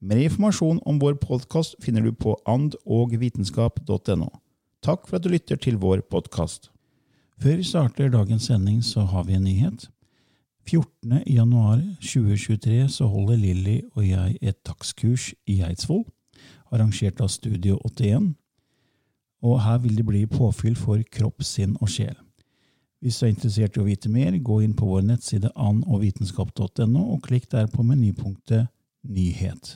Mer informasjon om vår podkast finner du på andogvitenskap.no. Takk for at du lytter til vår podkast. Før vi starter dagens sending, så har vi en nyhet. 14. januar 2023 så holder Lilly og jeg et takstkurs i Eidsvoll, arrangert av Studio 81. Og her vil det bli påfyll for kropp, sinn og sjel. Hvis du er interessert i å vite mer, gå inn på vår nettside andogvitenskap.no, og klikk der på menypunktet Nyhet.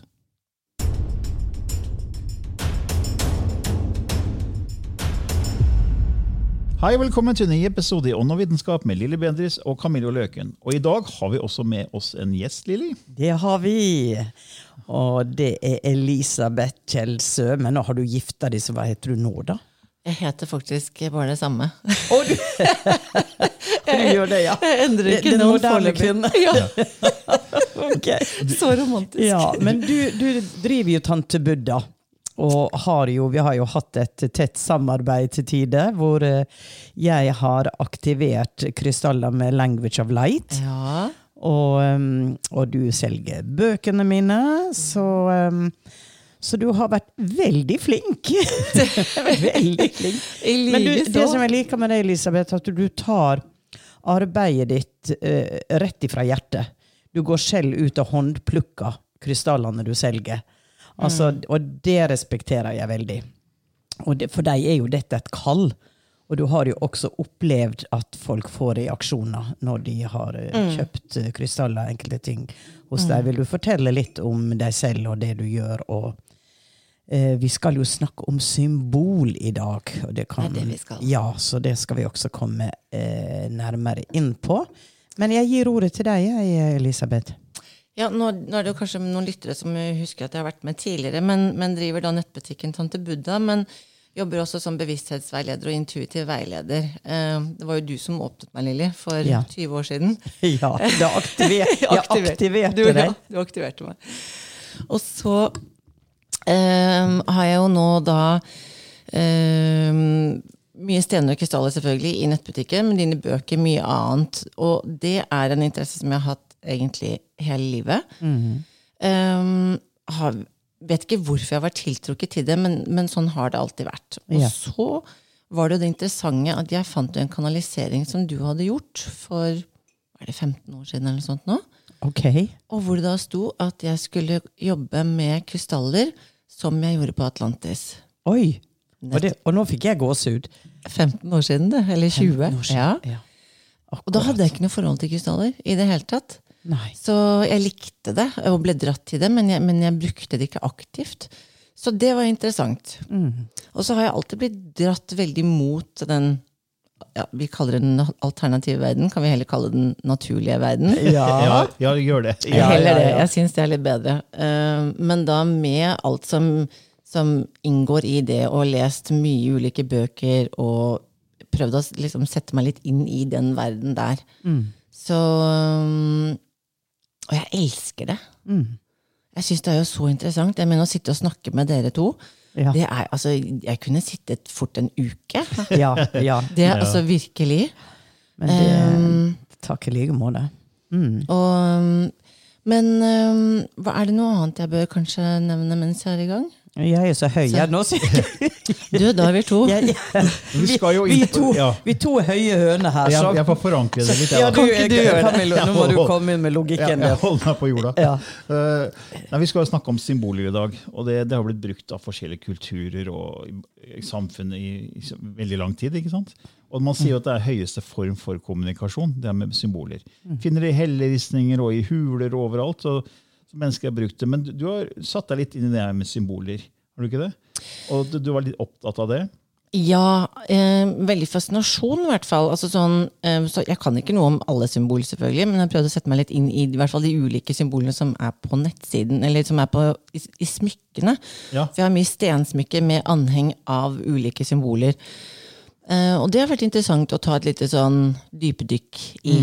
Hei, velkommen til en ny episode i Ånd og vitenskap med Lilly Bendris og Camillo Løken. Og I dag har vi også med oss en gjest, Lilly. Det har vi. Og det er Elisabeth Kjelsø. Men nå har du gifta deg, så hva heter du nå, da? Jeg heter faktisk bare det samme. Og du, du gjør det, ja. Jeg endrer ikke Den navn moderne kvinne. Ja, okay. så romantisk. Ja, men du, du driver jo Tante Buddha. Og har jo, vi har jo hatt et tett samarbeid til tider, hvor eh, jeg har aktivert krystaller med Language of Light. Ja. Og, um, og du selger bøkene mine, så um, så du har vært veldig flink. veldig flink. Men du, det som jeg liker med deg, Elisabeth, at du tar arbeidet ditt eh, rett ifra hjertet. Du går selv ut og håndplukker krystallene du selger. Altså, Og det respekterer jeg veldig. Det, for deg er jo dette et kall. Og du har jo også opplevd at folk får reaksjoner når de har mm. kjøpt eh, krystaller, enkelte ting hos deg. Vil du fortelle litt om deg selv og det du gjør? og eh, Vi skal jo snakke om symbol i dag. Og det, kan, Det er det vi skal. Ja, så det skal vi også komme eh, nærmere inn på. Men jeg gir ordet til deg, Elisabeth. Ja, nå, nå er det jo kanskje noen lyttere som husker at jeg har vært med tidligere, men, men driver da nettbutikken Tante Buddha. Men jobber også som bevissthetsveileder og intuitiv veileder. Eh, det var jo du som åpnet meg, Lilly, for Ja. 20 år siden. Ja, det aktiver, jeg aktiverte du, deg. Ja, du aktiverte meg. Og så eh, har jeg jo nå da eh, mye stener og krystaller selvfølgelig i nettbutikken, men dine bøker mye annet. Og det er en interesse som jeg har hatt egentlig hele livet. Eh, har, vet ikke hvorfor jeg har vært tiltrukket til det, men, men sånn har det alltid vært. Og yeah. så var det jo det interessante at jeg fant en kanalisering som du hadde gjort for er det 15 år siden eller sånt nå. Ok. Og hvor det da sto at jeg skulle jobbe med krystaller som jeg gjorde på Atlantis. Oi. Og, det, og nå fikk jeg gåsehud. 15 år siden, det. Eller 20. 15 år siden. Ja. Ja. Og da hadde jeg ikke noe forhold til krystaller i det hele tatt. Nei. Så jeg likte det og ble dratt til det, men jeg, men jeg brukte det ikke aktivt. Så det var interessant. Og så har jeg alltid blitt dratt veldig mot den ja, Vi kaller det den alternative verden. Kan vi heller kalle den naturlige verden? Ja. Ja, ja gjør det. Jeg heller det. Jeg syns det er litt bedre. Eh, men da med alt som, som inngår i det, og lest mye ulike bøker, og prøvd å liksom sette meg litt inn i den verden der. Så um, Og jeg elsker det. Jeg syns det er jo så interessant. Jeg mener Å sitte og snakke med dere to Ja. Det er, altså, jeg kunne sittet fort en uke. Ja, ja. Det er altså virkelig. Men det Um, Takk i like måte. Mm. Og, men um, hva er det noe annet jeg bør kanskje nevne mens jeg er i gang? Jeg er så høy jeg nå, sikkert. Du, da er vi to. Jeg- Vi skal jo vi, vi, to, ja. vi to høye høner her. Jeg, så- jeg får forankre det litt. jeg, ja, du? Camilla, nå må du komme inn med Ja, logikken. jeg holder meg på jorda. Ja. Uh, nei, vi skal jo snakke om symboler i dag. og Det, det har blitt brukt av forskjellige kulturer og i, i samfunnet i, i veldig lang tid. ikke sant? Og Man sier jo at det er høyeste form for kommunikasjon, det er med symboler. Finner det i helleristninger og i huler og overalt. Så, så mennesker har brukt det. Men du, du har satt deg litt inn i det her med symboler. Har du ikke det? Og du, du var litt opptatt av det? Ja, eh, veldig fascinasjon i hvert fall. Altså sånn, eh, så jeg kan ikke noe om alle symboler, selvfølgelig, men jeg prøvde å sette meg litt inn i, i hvert fall de ulike symbolene som er på nettsiden, eller som er på, i, i smykkene. Ja. For jeg har mye stensmykker med anheng av ulike symboler. Eh, og det har vært interessant å ta et lite sånn dypdykk i.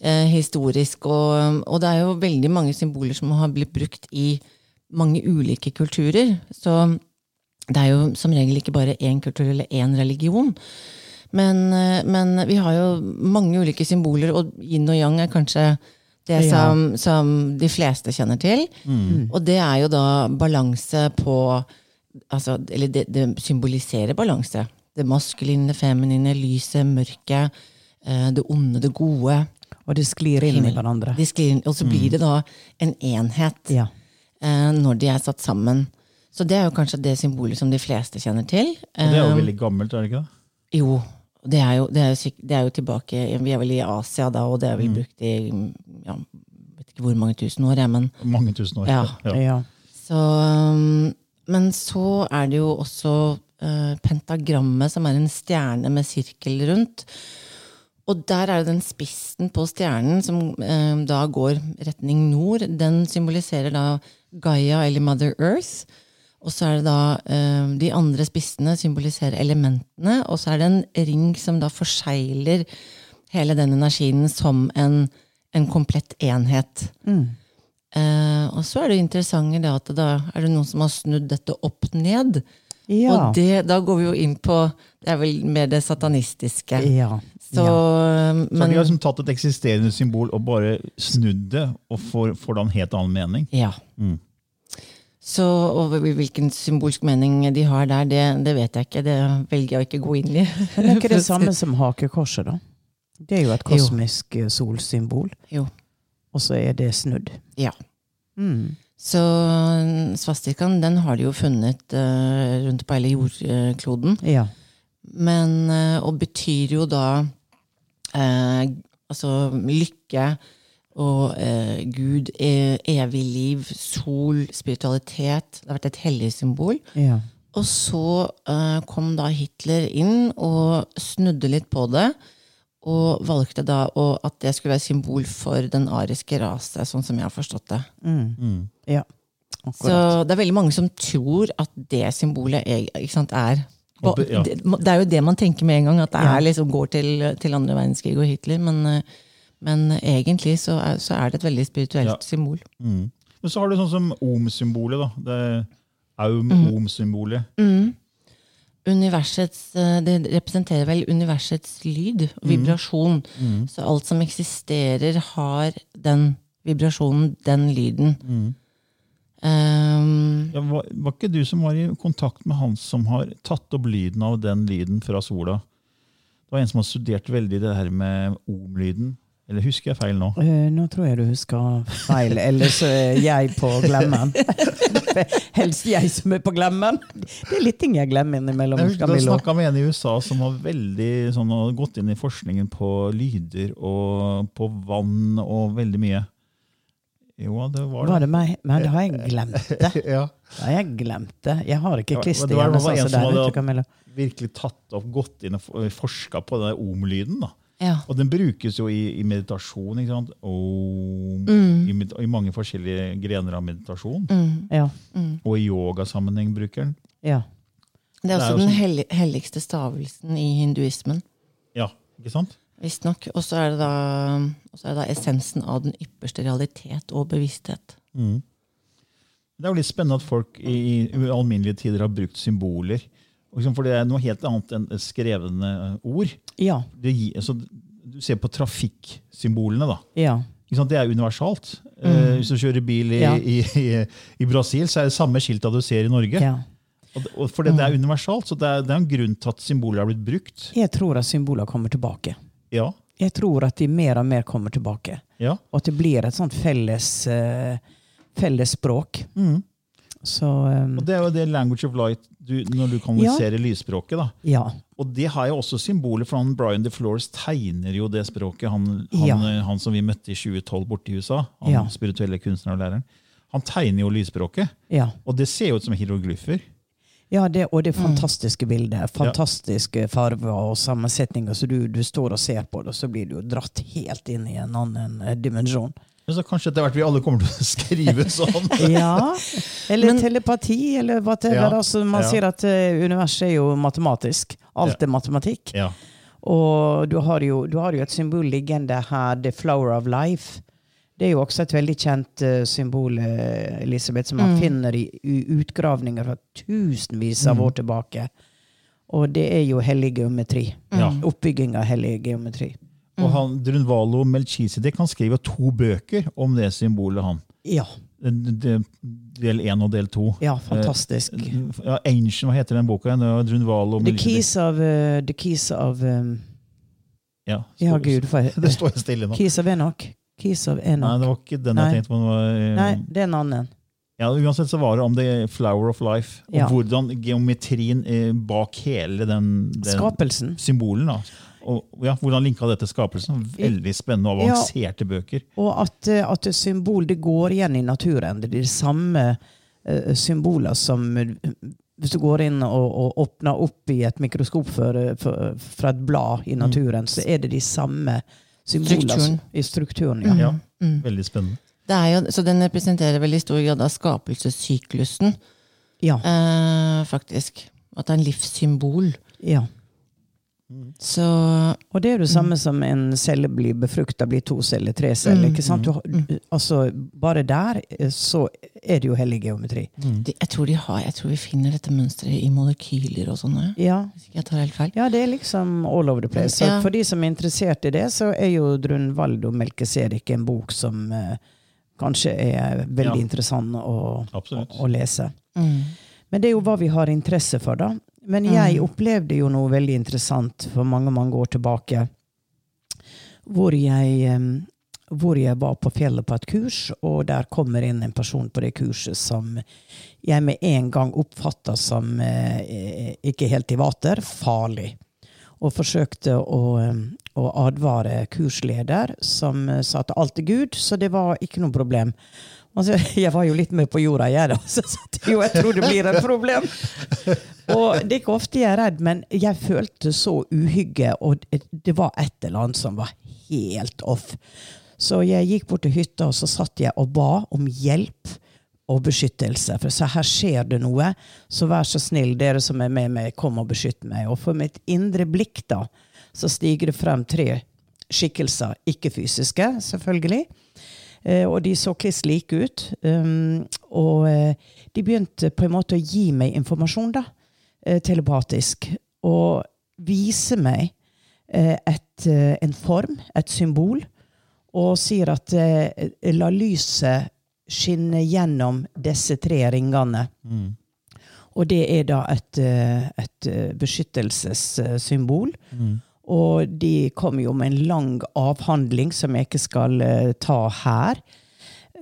Eh, historisk. Og, og det er jo veldig mange symboler som har blitt brukt i mange ulike kulturer. Så det er jo som regel ikke bare én kultur eller én religion. Men, eh, men vi har jo mange ulike symboler, og yin og yang er kanskje det som, som de fleste kjenner til. Og det er jo da balanse på altså, Eller det, det symboliserer balanse. Det maskuline, feminine, lyset, mørket, eh, det onde, det gode. Og de sklir inn i hverandre. De sklir inn, og så blir det da en enhet Ja. eh, når de er satt sammen. Så det er jo kanskje det symbolet som de fleste kjenner til. Og det er jo Eh, veldig gammelt, er det ikke det? jo, det er jo, det er jo, det er jo tilbake Vi er vel i Asia da, og det er vel brukt i ja, vet ikke hvor mange tusen år, jeg, men Mange tusen år. Ja. Ja. så, um, Men så er det jo også uh, pentagrammet, som er en stjerne med sirkel rundt. Og der er det den spissen på stjernen som eh, da går retning nord. Den symboliserer da Gaia eller Mother Earth. Og så er det da eh, de andre spissene symboliserer elementene. Og så er det en ring som da forsegler hele den energien som en, en komplett enhet. Eh, og så er det interessante det at da er det noen som har snudd dette opp ned. Ja. Og det, da går vi jo inn på Det er vel mer det satanistiske. ja. Så, ja. Så men, vi har liksom tatt et eksisterende symbol og bare snudd det, og får, får da en helt annen mening. ja. Mm. Så og hvilken symbolsk mening de har der, det, det vet jeg ikke. Det velger jeg ikke å gå inn i. Men det er ikke det samme som hakekorset, da? Det er jo et kosmisk jo. solsymbol, Jo. og så er det snudd. Ja. Mm. Så mm, svastikaen den har de jo funnet uh, rundt på hele jordkloden. Ja. Men, eh, og betyr jo da eh, altså lykke og eh, Gud, e evig liv, sol, spiritualitet. Det har vært et hellig symbol. ja. Og så eh, kom da Hitler inn og snudde litt på det. Og valgte da å, at det skulle være symbol for den ariske rase, sånn som jeg har forstått det. Mm. ja. Så det er veldig mange som tror at det symbolet er, ikke sant, er Og. Det, er jo det man tenker med en gang, at det er liksom går til, til andre verdenskrig og Hitler. Men, eh, men egentlig så er, så er det et veldig spirituelt Ja. symbol. Mm. Men så har du sånn som om-symbolet. da. Det er Mm. Aum-om-symbolet. Universets, eh, det representerer vel universets lyd, Mm. vibrasjon. Så alt som eksisterer, har den vibrasjonen, den lyden. Um, Ja, var, var ikke du som var i kontakt med han som har tatt opp lyden av den lyden fra sola? Det var en som har studert veldig det her med om-lyden. Eller husker jeg feil nå? Uh, nå tror jeg du husker feil, eller så er jeg på glemmen. Helst jeg som er på glemmen. Det er litt ting jeg glemmer innimellom. Jeg husker Da snakka med en i USA som har veldig sånn, gått inn i forskningen på lyder og på vann og veldig mye. Jo, det var det. Var det meg? Men det har jeg glemt det. Ja, Det har jeg glemt det. Jeg har ikke Ja, klister det var- hjemme det var sånn en som hadde-. Virkelig tatt opp, gått inn og forska på den om-lyden. da. ja. Og den brukes jo i, i meditasjon. ikke sant? Om, Mm. i, I mange forskjellige grener av meditasjon. Mm. Ja. Og i yogasammenheng bruker den. ja. Det er Det er også den også... helligste stavelsen i hinduismen. Ja, ikke sant? Visstnok. Og så er, er det da essensen av den ypperste realitet og bevissthet. Mm. Det er jo litt spennende at folk i, i alminnelige tider har brukt symboler. Liksom, For det er noe helt annet enn skrevne ord. Ja. Det, gir- altså, du ser på trafikksymbolene, da. Ja. Ikke sant? Det er universalt. Eh, hvis du kjører bil i, Ja. i, i, i Brasil, så er det samme skilta du ser i Norge. ja. Og, og for det, det er universalt, så det er, det er en grunn til at symboler har blitt brukt. Jeg tror at symboler kommer tilbake. Ja, Jeg tror at de mer og mer kommer tilbake. ja. Og at det blir et sånt felles, eh, felles språk. Mm. Så um, Og det er jo det language of light du, når du kommuniserer lysspråket. da. ja. Og det har jo også symboler, for han Brian DeFlores tegner jo det språket. Han, han, Ja. han som vi møtte i 2012 borte i USA, han Ja. spirituelle kunstneren og læreren. Han tegner jo lysspråket, ja. og det ser jo ut som hieroglyfer. Ja, det, og det Mm. fantastiske bildet. Fantastiske farver og sammensetninger. Så du, du står og ser på det, og så blir du dratt helt inn i en annen eh, dimensjon. Men så kanskje etter hvert vi alle kommer til å skrive sånn. Ja, Eller Men- telepati, eller whatever. Ja, Altså, man ja. sier at eh, universet er jo matematisk. Alt er matematikk. Ja. Og du har, jo, du har jo et symbol liggende her, the flower of life. Det er jo også et veldig kjent uh, symbol, eh, Elisabeth, som man finner i, i utgravninger fra tusenvis av år tilbake. Og det er jo hellig geometri. Ja. Oppbygging av hellig geometri. Og han, Drunvalo Melchizedek han skriver to bøker om det symbolet. han. Ja, det- Del én og del to. ja fantastisk. Ja, Ancient, hva heter den boka? Drunvalo The keys of, uh, the keys of um, Ja, Ja, gud. For, Det står stille nå. keys of Enoch. Keys of Enoch. Nei, det var ikke den Nei. jeg tenkte på. Det var, eh, Nei, det er en annen. Ja, uansett så var det om det Flower of Life, og Ja. hvordan geometrien eh, bak hele den, den Skapelsen. symbolen. da. Og ja, Hvordan linka det til skapelsen? Veldig spennende og Ja. avanserte bøker. Og at, eh, at symbol det går igjen i naturen. Det er de samme uh, symboler som Hvis du går inn og, og åpner opp i et mikroskop for, for, fra et blad i naturen, så er det de samme Strukturen. i strukturen. Ja. Ja, Mm. Veldig spennende. Det er jo, så den representerer vel i stor grad av skapelsessyklusen, Ja. eh, faktisk. At det er en livssymbol. ja. Så Og det er jo det samme som en celle blir befrukta, blir to celler, tre celler. ikke sant? Du, altså, bare der eh, så er det jo hellig geometri. de, jeg, tror de har, jeg tror vi finner dette mønsteret i molekyler og sånne. Ja. Hvis ikke jeg tar helt feil. Ja, det er liksom all over the place. Så Ja. for de som er interessert i det, så er jo Drunvaldo Melkesedik en bok som eh, kanskje er veldig Ja. interessant å, å, å lese. Mm. Men det er jo hva vi har interesse for, da. Men jeg opplevde jo noe veldig interessant for mange, mange år tilbake. Hvor jeg, hvor jeg var på fjellet på et kurs, og der kommer inn en person på det kurset som jeg med en gang oppfatta som eh, ikke helt i vater, farlig. Og forsøkte å, å advare kursleder, som eh, sa at alt er Gud, så det var ikke noe problem. Altså, jeg var jo litt med på jorda, jeg, da. Så jo, jeg tror det blir et problem. Og det er ikke ofte jeg er redd, men jeg følte så uhygge, og det var et eller annet som var helt off. Så jeg gikk bort til hytta, og så satt jeg og ba om hjelp og beskyttelse. For så her skjer det noe, så vær så snill, dere som er med meg, kom og beskytt meg. Og for mitt indre blikk, da, så stiger det frem tre skikkelser, ikke fysiske, selvfølgelig. Eh, og de så kliss like ut. Um, og eh, de begynte på en måte å gi meg informasjon, da, eh, telepatisk. Og vise meg eh, et, en form, et symbol, og sier at la lyset skinne gjennom disse tre ringene. Og det er da et, et beskyttelsessymbol. beskyttelsessymbol. Og de kom jo med en lang avhandling som jeg ikke skal eh, ta her.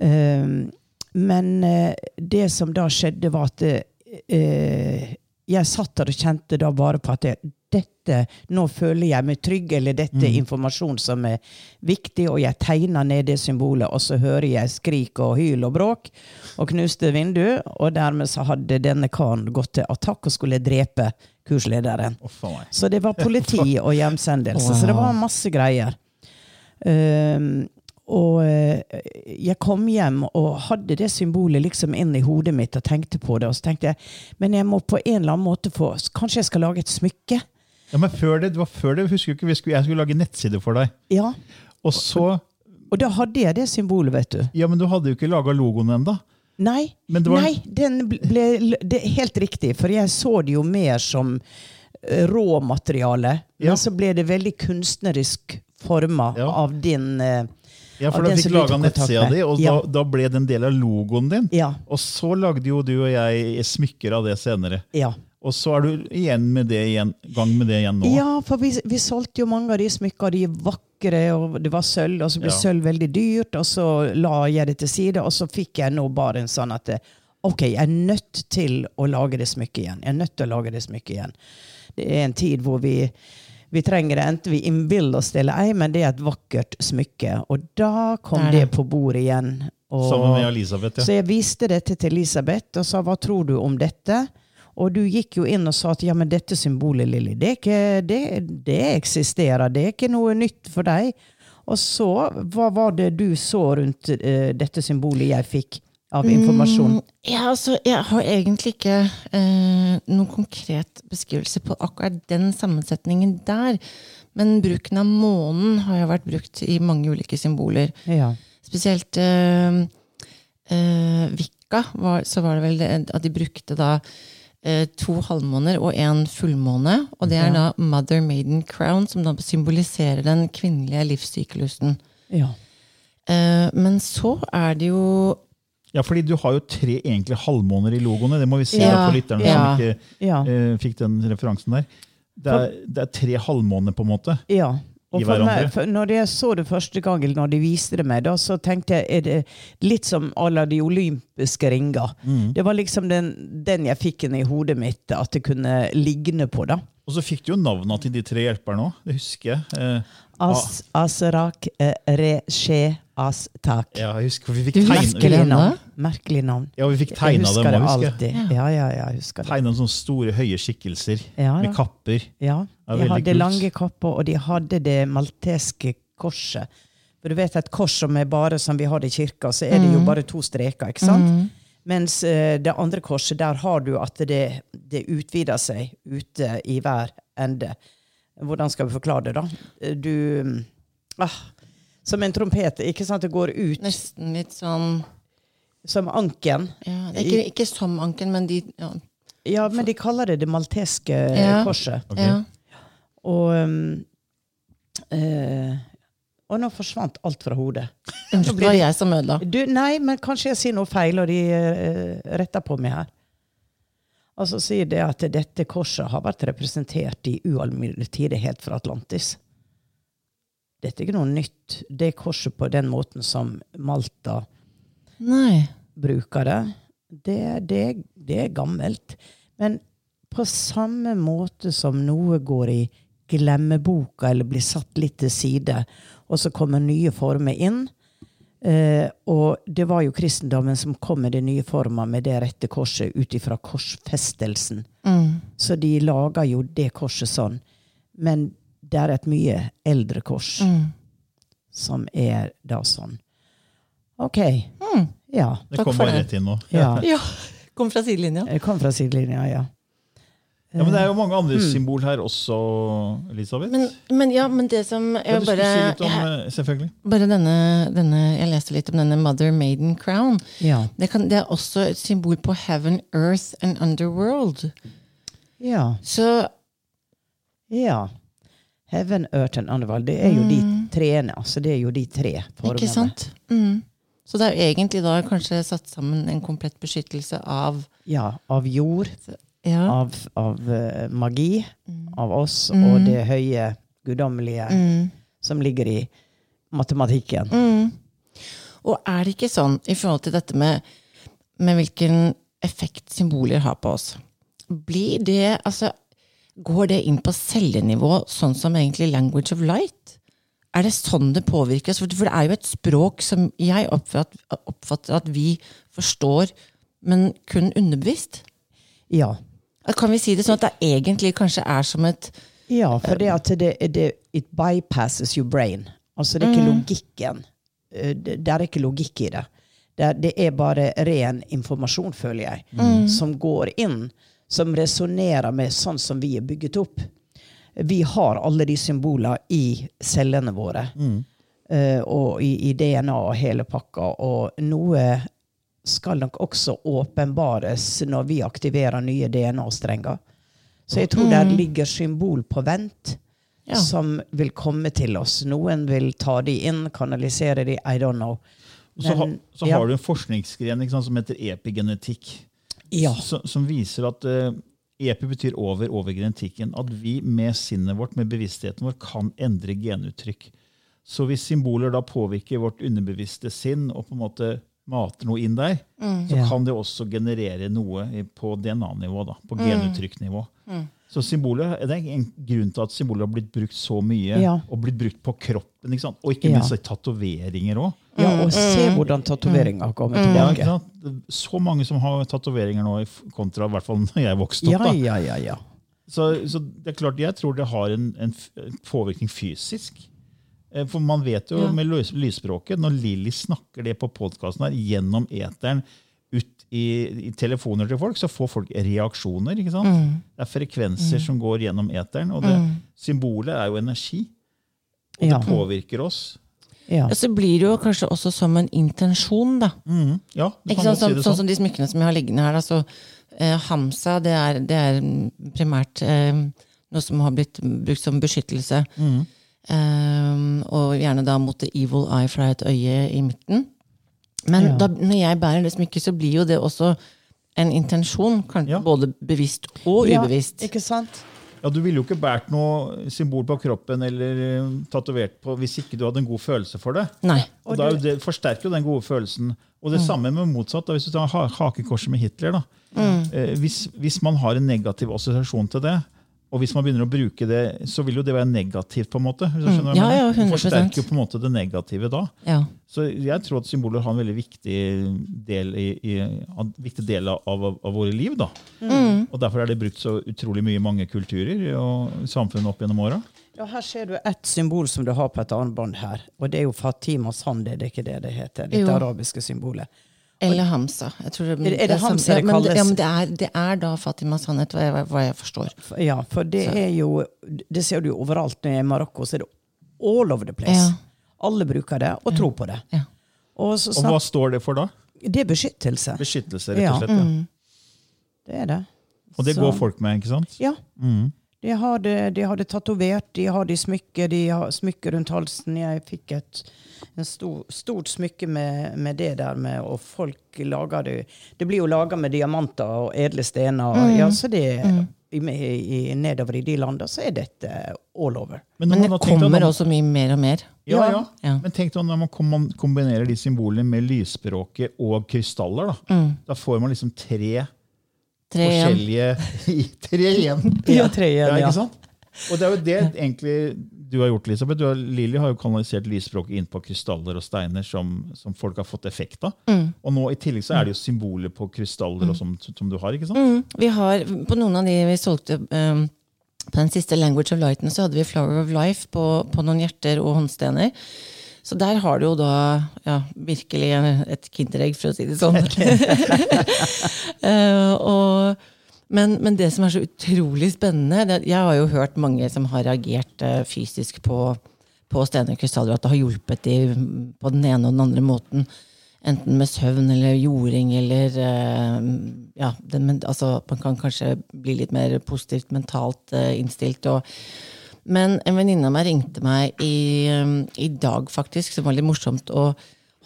Um, men eh, det som da skjedde, var at eh, jeg satt der og kjente da bare på at jeg, dette, nå føler jeg meg trygg, eller dette er informasjon som er viktig, og jeg tegner ned det symbolet, og så hører jeg skrik og hyl og bråk, og knuste vindu, og dermed så hadde denne karen gått til attakk og skulle drepe kurslederen. Oh. Så det var politi og hjemsendelse. Så det var masse greier. Um, og eh, jeg kom hjem og hadde det symbolet liksom inn i hodet mitt og tenkte på det. Og så tenkte jeg men jeg må på en eller annen måte få Kanskje jeg skal lage et smykke? Ja, men før det, det var før det, husker du ikke, vi skulle, jeg skulle lage nettside for deg. Ja. Og så Og da hadde jeg det symbolet, vet du. Ja, men du hadde jo ikke laga logoen ennå. Nei, det var- nei den ble, det er helt riktig, for jeg så det jo mer som eh, råmateriale. Ja. Men så ble det veldig kunstnerisk forma Ja. av din eh, Ja, for da fikk laga nettsida di, og Ja. da, da ble det en del av logoen din. Ja. Og så lagde jo du og jeg smykker av det senere. ja. Og så er du igjen med det igjen, gang med det igjen nå. Ja, for vi, vi solgte jo mange av de smykkene. De er vakre, og det var sølv, og så ble Ja. sølv veldig dyrt. Og så la jeg det til side, og så fikk jeg nå bare en sånn at OK, jeg er nødt til å lage det smykket igjen. Jeg er nødt til å lage det smykket igjen. Det er en tid hvor vi, vi trenger det, enten vi innbiller oss det eller ei, men det er et vakkert smykke. Og da kom Det det, det. på bordet igjen. Og, Sammen med Elisabeth. ja. så jeg viste dette til Elisabeth og sa hva tror du om dette? Og du gikk jo inn og sa at ja, men dette symbolet, Lilly, det, det, det eksisterer. Det er ikke noe nytt for deg. Og så, hva var det du så rundt uh, dette symbolet jeg fikk av informasjon? Mm, ja, altså, jeg har egentlig ikke uh, noen konkret beskrivelse på akkurat den sammensetningen der. Men bruken av månen har jo vært brukt i mange ulike symboler. Ja. Spesielt uh, Vikka, var, så var det vel det, at de brukte da to halvmåner og en fullmåne. Og det er da Mother Maiden Crown, som da symboliserer den kvinnelige livssyklusen. ja. Eh, men så er det jo ja, fordi du har jo tre egentlig halvmåner i logoene. Det må vi si Ja, for lytterne ja. som ikke Ja. eh, fikk den referansen der. Det er, det er tre halvmåner, på en måte. ja. I hverandre. meg, når jeg så det første gangen, når de viste det meg, da, så tenkte jeg er det litt som alle de olympiske ringer. Mm. Det var liksom den, den jeg fikk inn i hodet mitt, at det kunne ligne på. da. Og så fikk du jo navnene til de tre hjelperne òg. Det husker jeg. Eh, As, Asrak, eh, Reshe Astak. ja, jeg husker, vi fikk Du tegne, Merkelig navn. Merkelig navn. ja, vi fikk Jeg tegna dem òg, husker jeg. alltid. Ja, ja, ja, jeg husker det. Tegna sånne store, høye skikkelser Ja, med kapper. Ja, Ja, de hadde kult. lange kapper, og de hadde det malteske korset. For du vet et kors som er bare som vi har det i kirka, så er det jo bare to streker, ikke sant? Mens eh, det andre korset, der har du at det, det utvider seg ute i hver ende. Hvordan skal vi forklare det, da? Eh, Du mm, ah, Som en trompet, ikke sant? Det går ut nesten litt sånn som anken. ja, ikke, ikke som anken, men de ja. Ja, men de kaller det det malteske Ja. korset. Okay. ja. Og um, eh, Og nå forsvant alt fra hodet. Unnskyld, det var jeg som ødela. Du, nei, men kanskje jeg sier noe feil, og de uh, retter på meg her. Altså sier det at dette korset har vært representert i ualminnelig tid helt fra Atlantis. Dette er ikke noe nytt. Det korset på den måten som Malta Nei. bruker det, det, det, det er gammelt. Men på samme måte som noe går i glemmeboka eller blir satt litt til side, og så kommer nye former inn. Eh, og det var jo kristendommen som kom med de nye former med det rette korset ut ifra korsfestelsen. Mm. Så de laga jo det korset sånn. Men det er et mye eldre kors Mm. som er da sånn. OK. Mm. Ja. Det kommer rett inn nå. ja. Ja. Kom fra sidelinja. Jeg kom fra sidelinja, ja. Ja, men det er jo mange andre symbol her også, Elisabeth. Men, men ja, men det som ja, jeg du skulle bare, si litt om, jeg, eh, selvfølgelig. bare denne, denne Jeg leste litt om denne Mother Maiden Crown. Ja. Det, kan, det er også et symbol på heaven, earth and underworld. ja. Så ja. Heaven, Earth and Underworld. Det er jo de treene. Altså det er jo de tre formene. Ikke sant? Mm. Så det er jo egentlig da kanskje satt sammen en komplett beskyttelse av Ja. Av jord, ja. av, av eh, magi, av oss, og det høye, guddommelige Mm. som ligger i matematikken. Mm. Og er det ikke sånn i forhold til dette med, med hvilken effekt symboler har på oss? Blir det, altså, Går det inn på cellenivå, sånn som egentlig language of light? Er det sånn det påvirkes? For det er jo et språk som jeg oppfatter, oppfatter at vi forstår, men kun underbevisst. Ja. Kan vi si det sånn at det egentlig kanskje er som et Ja, for det at det, det It bypasses your brain. Altså det er ikke logikken. Eh, Det, det er ikke logikk i det. Det det er bare ren informasjon, føler jeg, som går inn. Som resonnerer med sånn som vi er bygget opp. Vi har alle de symbolene i cellene våre. Eh, og i, i DNA og hele pakka. Og noe skal nok også åpenbares når vi aktiverer nye DNA-strenger. Så jeg tror der ligger symbol på vent Ja. som vil komme til oss. Noen vil ta de inn, kanalisere de, I don't know. Men, så, ha, så ja. har du en forskningsgren ikke sant, som heter epigenetikk. Ja. som, som viser at uh, epi betyr over over genetikken. At vi med sinnet vårt, med bevisstheten vår, kan endre genuttrykk. Så hvis symboler da påvirker vårt underbevisste sinn og på en måte mater noe inn der, så kan det også generere noe på DNA-nivå. da, På genuttrykknivå. Så symboler, Det er en grunn til at symboler har blitt brukt så mye, Ja. og blitt brukt på kroppen. ikke sant? Og ikke minst i tatoveringer òg. ja, og se hvordan tatoveringa kommer Ja, ikke tilbake. sant? Så mange som har tatoveringer nå, i kontra i hvert fall når jeg vokste opp. Da. ja, ja, ja. Så, så det er klart, jeg tror det har en, en påvirkning fysisk. Eh, For man vet jo Ja. med lysspråket, når Lilly snakker det på podkasten her, gjennom eteren ut i, i telefoner til folk, så får folk reaksjoner. ikke sant? Mm. Det er frekvenser som går gjennom eteren, og det, symbolet er jo energi. Og Ja. det påvirker oss. ja. Så blir det jo kanskje også som en intensjon, da. Mhm. Ja, du Ikke kan sant? godt si Sånn, det sånn sånn. som de smykkene som jeg har liggende her. så eh, Hamsa det er, det er primært eh, noe som har blitt brukt som beskyttelse. Mhm. Eh, og gjerne da mot the evil eye fra et øye i midten. Men Ja. da, når jeg bærer det smykket, så blir jo det også en intensjon. Kanskje Ja. både bevisst og Ja, ubevisst. ikke sant? Ja, Du ville jo ikke båret noe symbol på kroppen eller uh, tatovert på hvis ikke du hadde en god følelse for det. Nei. Og Og da det forsterker jo den gode følelsen. Og det samme med motsatt. Da, hvis du tar ha hakekorset med Hitler. da. Eh, hvis, hvis man har en negativ assosiasjon til det, og hvis man begynner å bruke det, så vil jo det være negativt. på en måte. Hvis du skjønner hva jeg Ja, ja, Det 100%. forsterker jo på en måte det negative da. Ja. Så jeg tror at symboler har en veldig viktig del, i, i, en viktig del av, av, av våre liv. da. Og Derfor er det brukt så utrolig mye i mange kulturer og samfunn opp gjennom åra. Ja, her ser du ett symbol som du har på et armbånd her. Og det er jo Fatima Sand, det er ikke det det heter. Dette Jo. arabiske symbolet. Eller Hamsa. Jeg tror Er det- er det Hamsa det ja, men, kalles? Ja, men det er, det er da Fatima Sannhet, hva jeg, hva jeg forstår. Ja, for det er jo Det ser du jo overalt når jeg er i Marokko, så er det all over the place. Ja. Alle bruker det, og tror på det. Ja. Og så Og hva står det for da? det er beskyttelse. Beskyttelse, rett og slett. Ja. Det er det. Og det Så- går folk med, ikke sant? Ja. Mm. De har det, de har det tatovert, de har det i smykke, de har smykke rundt halsen. Jeg fikk et en stor, stort smykke med, med det der med, og folk lager det Det blir jo laga med diamanter og edle stener. Ja, så det mm. i, i, Nedover i de landene så er dette all over. Men, Men det kommer man- også mye mer og mer. Ja, ja. Ja. Men tenk deg når man kombinerer de symbolene med lysspråket og krystaller. Da Da får man liksom tre Tre forskjellige Tre igjen! Ja, tre igjen, Ja, ja. Og det er jo det egentlig du har gjort, Elisabeth. Du har, Lilly har jo kanalisert lysspråket inn på krystaller og steiner som, som folk har fått effekt av. Og nå i tillegg så er det jo symboler på krystaller og som, som du har. ikke sant? Mm, vi har, på noen av de vi solgte um, på den siste Language of Lighten, så hadde vi Flower of Life på, på noen hjerter og håndstener. Så der har du jo da ja, virkelig et kinderegg, for å si det sånn. uh, og, men, men det som er så utrolig spennende det, Jeg har jo hørt mange som har reagert uh, fysisk på, på stener og krystaller, at det har hjulpet dem på den ene og den andre måten. Enten med søvn eller jording eller uh, ja, det, men, altså, Man kan kanskje bli litt mer positivt mentalt innstilt. Og, men en venninne av meg ringte meg i, eh, i dag, faktisk, som var litt morsomt. og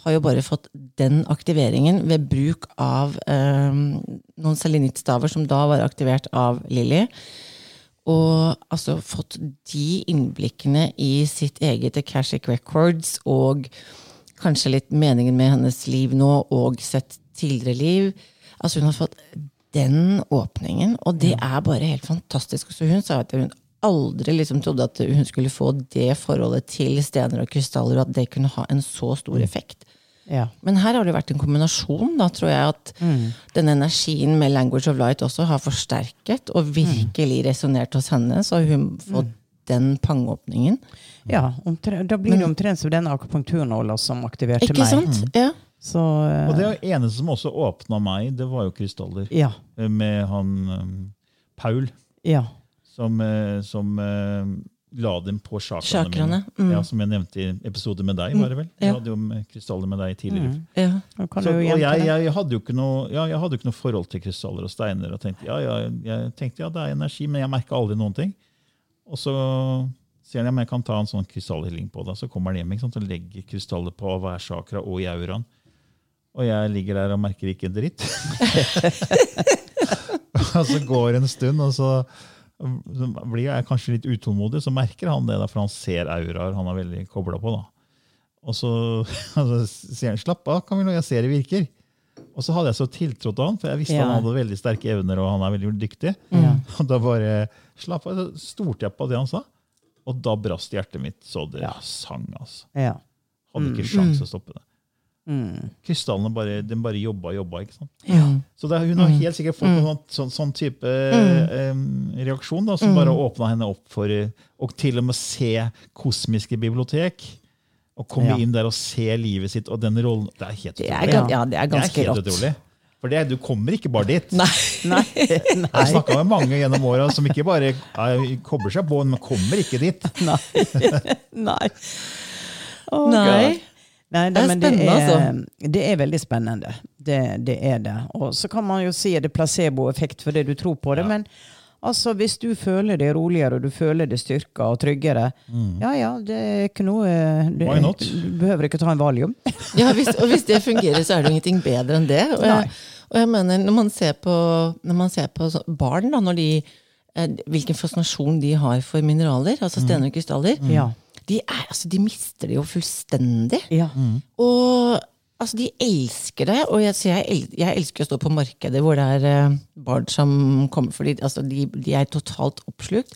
har jo bare fått den aktiveringen ved bruk av eh, noen selenittstaver som da var aktivert av Lilly. Og altså fått de innblikkene i sitt eget Akashic Records og kanskje litt meningen med hennes liv nå, og sett tidligere liv. Altså Hun har fått den åpningen, og det er bare helt fantastisk. Så hun sa at hun aldri liksom trodde at hun skulle få det forholdet til stener og krystaller, og at det kunne ha en så stor effekt. Ja. Men her har det vært en kombinasjon, da, tror jeg, at den energien med Language of Light også har forsterket og virkelig resonnert hos henne. Så har hun fått den pangeåpningen. ja omtrent, da blir det omtrent som den akupunkturnåla som aktiverte Ikke meg. sant? Ja. Så uh, Og det eneste som også åpna meg, det var jo krystaller. ja. Eh, Med han um, Paul. Ja. Som, eh, som eh, la dem på chakraene Chakraene, mine. mm. Ja, som jeg nevnte i episode med deg, var det vel? Jeg ja. hadde jo med krystaller med deg tidligere. Ja. Så, og jeg, jeg, hadde jo ikke noe, ja, jeg hadde ikke noe forhold til krystaller og steiner. og tenkte, ja, ja, Jeg tenkte ja, det er energi, men jeg merka aldri noen ting. Og så sier han ja, men jeg kan ta en sånn krystallhealing på deg. Så kommer han hjem ikke sant, og legger krystaller på hver chakra og i auraen. Og jeg ligger der og merker ikke en dritt. og så går det en stund, og så blir jeg kanskje litt utålmodig. Så merker han det, da, for han ser auraer han er veldig kobla på. da. Og så, altså, så sier han 'slapp av, Camillo, jeg ser det virker'. Og så hadde jeg så tiltro til han, for jeg visste Ja. han hadde veldig sterke evner og han er veldig dyktig. Ja. Og da bare slapp av, stolte jeg på det han sa. Og da brast hjertet mitt så det Ja. sang. altså. Ja. Hadde ikke sjans å stoppe det. Mm. Krystallene bare, den bare jobba jobba. ikke sant? Ja. Så det, hun har helt sikkert fått en sånn, sånn, sånn type eh, reaksjon da, som bare åpna henne opp for eh, å til og med se kosmiske bibliotek. Og komme Ja. inn der og se livet sitt og den rollen. Det er helt Det er, ja, det er Det er ganske helt rått. utrolig. For det, du kommer ikke bare dit. Nei. Nei. Jeg Nei. har snakka med mange gjennom åra som ikke bare eh, kobler seg på, men kommer ikke dit. Nei. Nei. Oh, Nei. Nei, Det er men spennende, det er, det er veldig spennende. Det, det er det. Og så kan man jo si at det er placeboeffekt for det du tror på det. Men altså, hvis du føler det roligere og du føler det styrka og tryggere, ja ja, det er ikke noe det, Mm. Not? Du behøver ikke ta en valium. Ja, hvis, og hvis det fungerer, så er det jo ingenting bedre enn det. Og jeg, og jeg mener, når man ser på, man ser på barn, da, når de, eh, hvilken fascinasjon de har for mineraler, altså stener og krystaller, Ja. De, er, altså, de mister det jo fullstendig. Ja. Og altså, de elsker det. Og jeg, jeg, jeg elsker å stå på markedet hvor det er eh, barn som kommer, fordi altså, de, de er totalt oppslukt.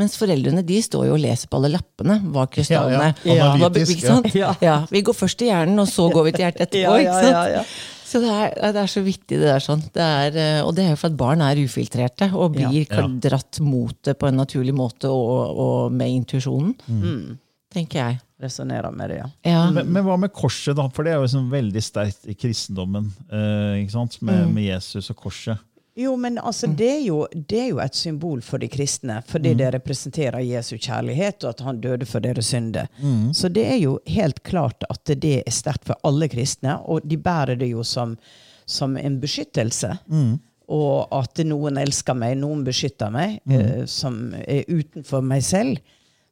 Mens foreldrene de står jo og leser på alle lappene. Hva krystallene Ja, ja. ja. Ja, Vi går først til hjernen, og så går vi til hjertet etterpå. Ja, ja, ikke sant? ja, ja. Så det er, det er så vittig, det der. sånn. Det er, eh, og det er jo for at barn er ufiltrerte og blir Ja. dratt mot det på en naturlig måte og, og med intuisjonen. Tenker jeg. Resonnerer med det, ja. Ja. Men, men hva med korset, da? For det er jo liksom veldig sterkt i kristendommen. Eh, ikke sant? Med, med Jesus og korset. Jo, men altså, det, er jo, det er jo et symbol for de kristne, fordi det representerer Jesu kjærlighet, og at han døde for deres synder. Så det er jo helt klart at det er sterkt for alle kristne, og de bærer det jo som, som en beskyttelse. Og at noen elsker meg, noen beskytter meg, eh, som er utenfor meg selv.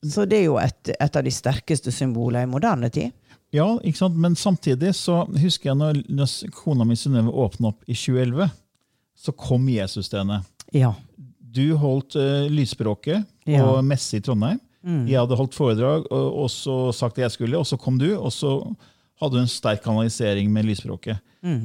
Så det er jo et, et av de sterkeste symbolene i moderne tid. Ja, ikke sant? Men samtidig så husker jeg når, når kona mi Synnøve åpna opp i 2011, så kom Jesus til henne. Ja. Du holdt uh, lysspråket på Ja. messe i Trondheim. Jeg hadde holdt foredrag og så sagt det jeg skulle, og så kom du, og så hadde hun en sterk kanalisering med lysspråket.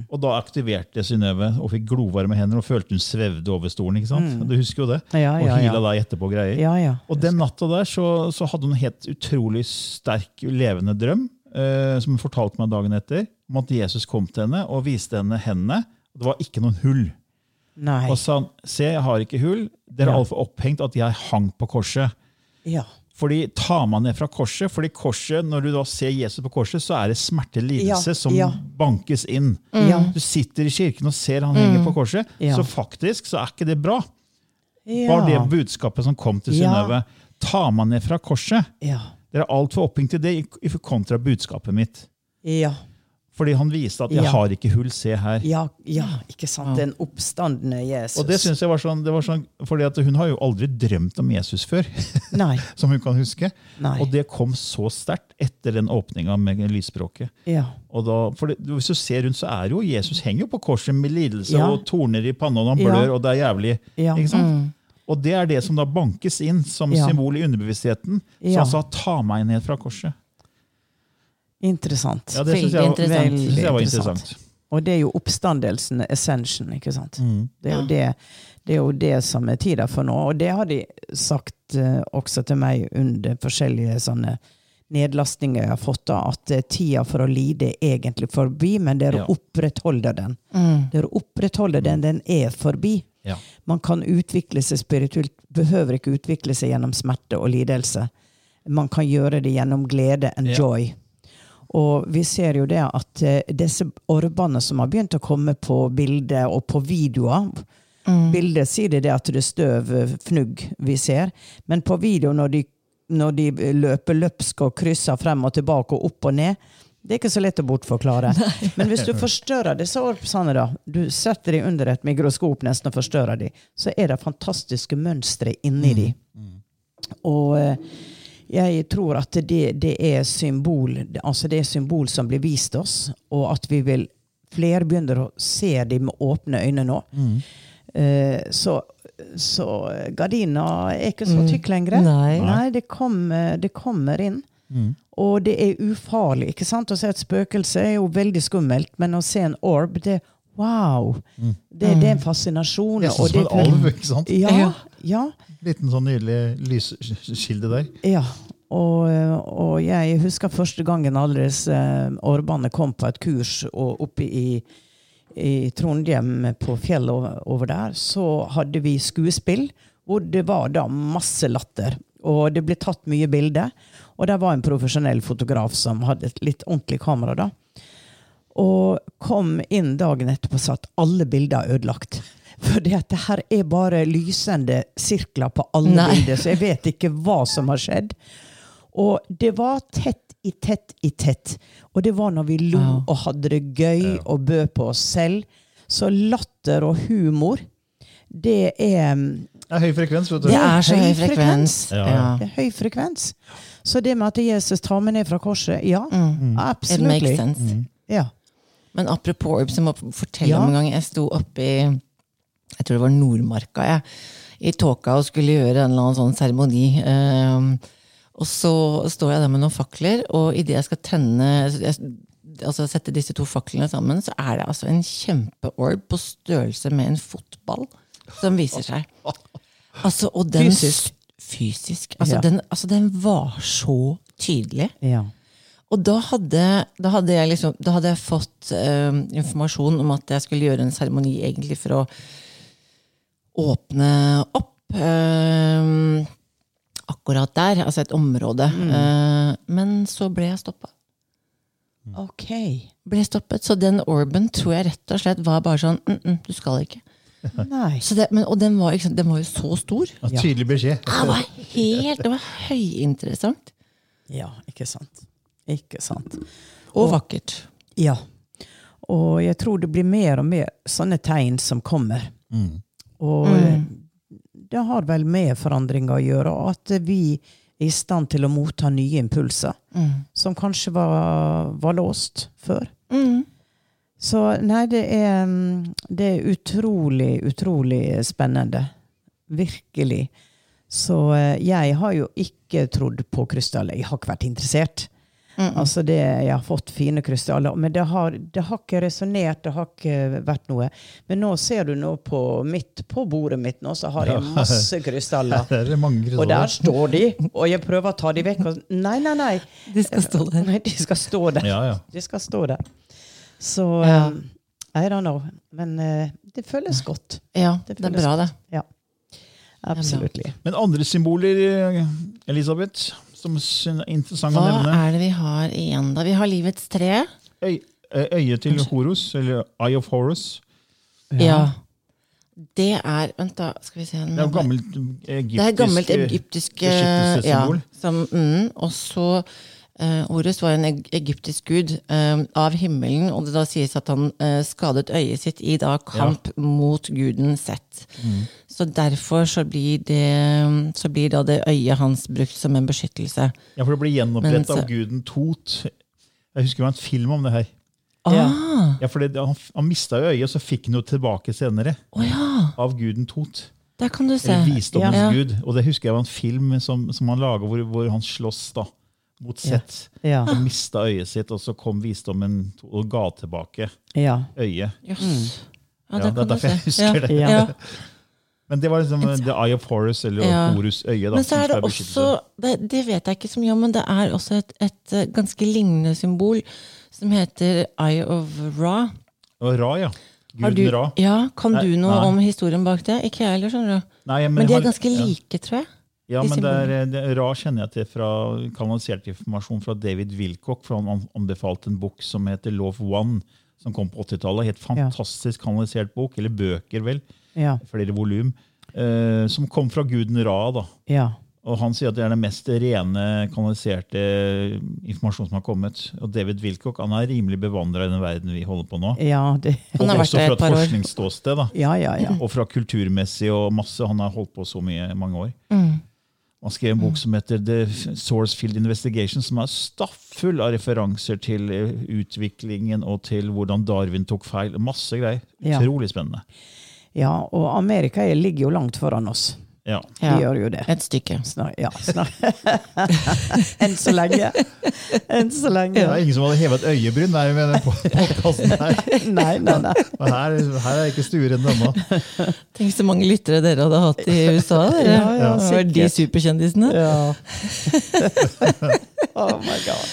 Og da aktiverte Synnøve og fikk glovarme hender og følte hun svevde over stolen. ikke sant? Du husker jo det? Ja, og ja, ja. deg etterpå og greier. Ja, ja. Og den natta der så, så hadde hun en helt utrolig sterk, levende drøm, eh, som hun fortalte meg dagen etter, om at Jesus kom til henne og viste henne hendene. og Det var ikke noen hull. Nei. Og sa han, se, jeg har ikke hull. Dere er Ja. altfor opphengt at jeg hang på korset. Ja. Fordi tar man ned fra korset, fordi korset, når du da ser Jesus på korset, så er det smerte, lidelse, Ja, som ja. bankes inn. Mm. Du sitter i kirken og ser han henger på korset, Ja. så faktisk så er ikke det bra. Var det budskapet som kom til. Synnøve. Tar man ned fra korset, Ja. dere er altfor opphengt det i i kontra budskapet mitt. Ja. Fordi han viste at 'jeg Ja. har ikke hull, se her'. Ja, ja, ikke sant? Den oppstandende Jesus. Og det synes jeg var sånn, det var sånn, fordi at Hun har jo aldri drømt om Jesus før, Nei. som hun kan huske. Nei. Og det kom så sterkt etter den åpninga med lysspråket. Ja. Og da, for det, Hvis du ser rundt, så er jo Jesus henger jo på korset med lidelse Ja. og torner i panna, og han Ja. blør, og det er jævlig. Ja. ikke sant? Og det er det som da bankes inn som Ja. symbol i underbevisstheten. Så Ja. han sa 'ta meg ned fra korset'. Interessant. Ja, Det syns jeg, var- interessant. synes jeg var interessant. Og det er jo oppstandelsen, essensen, ikke sant? Mm. Det, er jo det, det er jo det som er tida for nå. Og det har de sagt uh, også til meg under forskjellige sånne nedlastninger jeg har fått, da, at tida for å lide er egentlig forbi, men dere Ja. opprettholder den. Dere opprettholder den, den er forbi. Ja. Man kan utvikle seg spirituelt, behøver ikke utvikle seg gjennom smerte og lidelse. Man kan gjøre det gjennom glede and Ja. joy. Og vi ser jo det at eh, disse orbene som har begynt å komme på bilder og på videoer Bildet sier det, det at det er støv, eh, fnugg, vi ser. Men på video, når de når de løper løpsk og krysser frem og tilbake og opp og ned. Det er ikke så lett å bortforklare. Men hvis du forstørrer disse orpsene, da, du setter dem under et mikroskop nesten og forstørrer dem, så er det fantastiske mønstre inni dem Og eh, jeg tror at det, det er symbol altså det er symbol som blir vist oss, og at vi vil Flere begynner å se dem med åpne øyne nå. Eh, så, så gardina er ikke så tykk lenger. Nei. det, kommer, det kommer inn. Og det er ufarlig. ikke sant? Å se et spøkelse er jo veldig skummelt, men å se en orb, det Wow! Det, det er en fascinasjon. Nesten og som det- en alv, ikke sant? Ja, ja. Liten sånn nydelig lyskilde der. Ja, og, og jeg husker første gangen Aldres disse eh, kom på et kurs og oppe i, i Trondheim på fjellet over, over der, så hadde vi skuespill hvor det var da masse latter. Og det ble tatt mye bilder. Og der var en profesjonell fotograf som hadde et litt ordentlig kamera. da. Og kom inn dagen etterpå og sa at alle bilder er ødelagt. For det her er bare lysende sirkler på alle Nei. bilder, så jeg vet ikke hva som har skjedd. Og det var tett i tett i tett. Og det var når vi lo Wow. og hadde det gøy og bød på oss selv. Så latter og humor, det er Det er høy frekvens, vet du. Det er så høy frekvens. Ja. Ja. det er høy frekvens. Så det med at Jesus tar meg ned fra korset, ja, Mm. It makes sense. Ja. Men apropos Orbs, jeg må fortelle Ja. om en gang jeg sto oppe i jeg tror det var Nordmarka, jeg, i tåka og skulle gjøre en eller annen sånn seremoni. Ehm, og så står jeg der med noen fakler, og idet jeg skal tenne jeg, altså sette disse to faklene sammen, så er det altså en kjempeorb på størrelse med en fotball som viser seg. Altså, og den, Fysisk. Fysisk. Altså, Ja. den, altså, den var så tydelig. ja. Og da hadde, da hadde, jeg, liksom, da hadde jeg fått uh, informasjon om at jeg skulle gjøre en seremoni egentlig for å åpne opp uh, akkurat der, altså et område. Eh, men så ble jeg stoppa. Ok. Ble stoppet, Så den orben tror jeg rett og slett var bare sånn mm, mm, Du skal ikke. Nei. Så det, men, og den var, liksom, den var jo så stor. Ja, tydelig beskjed. Det var helt, det var høyinteressant. Ja, ikke sant. Ikke sant. Og vakkert. Ja. Og jeg tror det blir mer og mer sånne tegn som kommer. Og mm. det har vel med forandringer å gjøre, og at vi er i stand til å motta nye impulser. Som kanskje var, var låst før. Mm. Så nei, det er, mm, det er utrolig, utrolig spennende. Virkelig. Så eh, jeg har jo ikke trodd på krystaller. Jeg har ikke vært interessert. Altså det, Jeg har fått fine krystaller, men det har, det har ikke resonnert. Det har ikke vært noe. Men nå ser du nå på, mitt, på bordet mitt nå, så har jeg masse krystaller. Er det Og der står de, og jeg prøver å ta de vekk. Og, nei, nei, nei. De skal stå der. Nei, de skal stå der. Ja, ja. De skal stå der. Så Ja. um, I don't know. Men uh, det føles godt. Ja, Det det er bra, bra, det. Ja. Absolutt. Men andre symboler, Elisabeth, som er interessant Hva å Hva er det vi har igjen, da? Vi har livets tre. Øy, øyet til Horus, eller Eye of Horus. Ja. Det er Vent, da. Skal vi se. Det er gammelt egyptisk Det er gammelt egyptisk beskyttelsessymbol. ja, som, mm, Og så eh, Horus var en eg- egyptisk gud uh, av himmelen, og det da sies at han uh, skadet øyet sitt i da kamp mot guden Sett. Mm. Så derfor så blir det Så blir da det øyet hans brukt som en beskyttelse. Ja, for det blir gjenopprettet av guden Tot. Jeg husker det var en film om det her. Ja. Ah, Ja, for det, Han, han mista jo øyet, så fikk han jo tilbake senere. Oh, ja! Av guden Tot. Der kan du se. Visdommens Ja. gud. Og det husker jeg var en film som, som han laga hvor, hvor han slåss da, mot Ja. Sett. Ja. Og mista øyet sitt, og så kom visdommen og ga tilbake ja. øyet. Yes. Ja, Ja, det er kan du derfor jeg husker ja. det. Ja. Ja. Men det var liksom The Eye of Horus, eller Ja. Horus øye. Da, Men så er det også det, det vet jeg ikke så mye om, men det er også et, et eh, ganske lignende symbol som heter Eye of Ra. Og Ra, ja. Har Guden du, Ra. ja, kan Nei, du noe nei. om historien bak det? Ikke jeg heller, skjønner du. Nei, men, Men de er han- ganske ja. like, tror jeg. Ja, men det er, det, Ra kjenner jeg til fra kanalisert informasjon fra David Wilcock. for Han an- anbefalte en bok som heter Love One, som kom på 80-tallet. Helt fantastisk kanalisert bok, eller bøker, vel. Ja. Flere volum. Eh, som kom fra guden Ra. da. ja. Og han sier at det er den mest rene, kanaliserte informasjonen som har kommet. Og David Wilcock han er rimelig bevandra i den verden vi holder på nå. Ja, det, Han har og vært også der fra et et fra et forskningsståsted. da. ja, ja, ja. Og fra kulturmessig og masse. Han har holdt på så mye i mange år. Mm. Han skrev en bok som heter The Source Field Investigation, som er stappfull av referanser til eh, utviklingen og til hvordan Darwin tok feil. Masse greier. Ja. Utrolig spennende. ja, og Amerika er- ligger jo langt foran oss. Ja. De Ja. gjør jo det. Et stykke. Snar, ja, snar. Enn så lenge. Enn så lenge. Det er ingen som hadde hevet et øyebryn der med den podkasten her. Nei, nei, nei. Og her, her er ikke stueren ennå. Tenk så mange lyttere dere hadde hatt i USA. Dere. Ja, ja, Det var de superkjendisene. Ja. oh my god.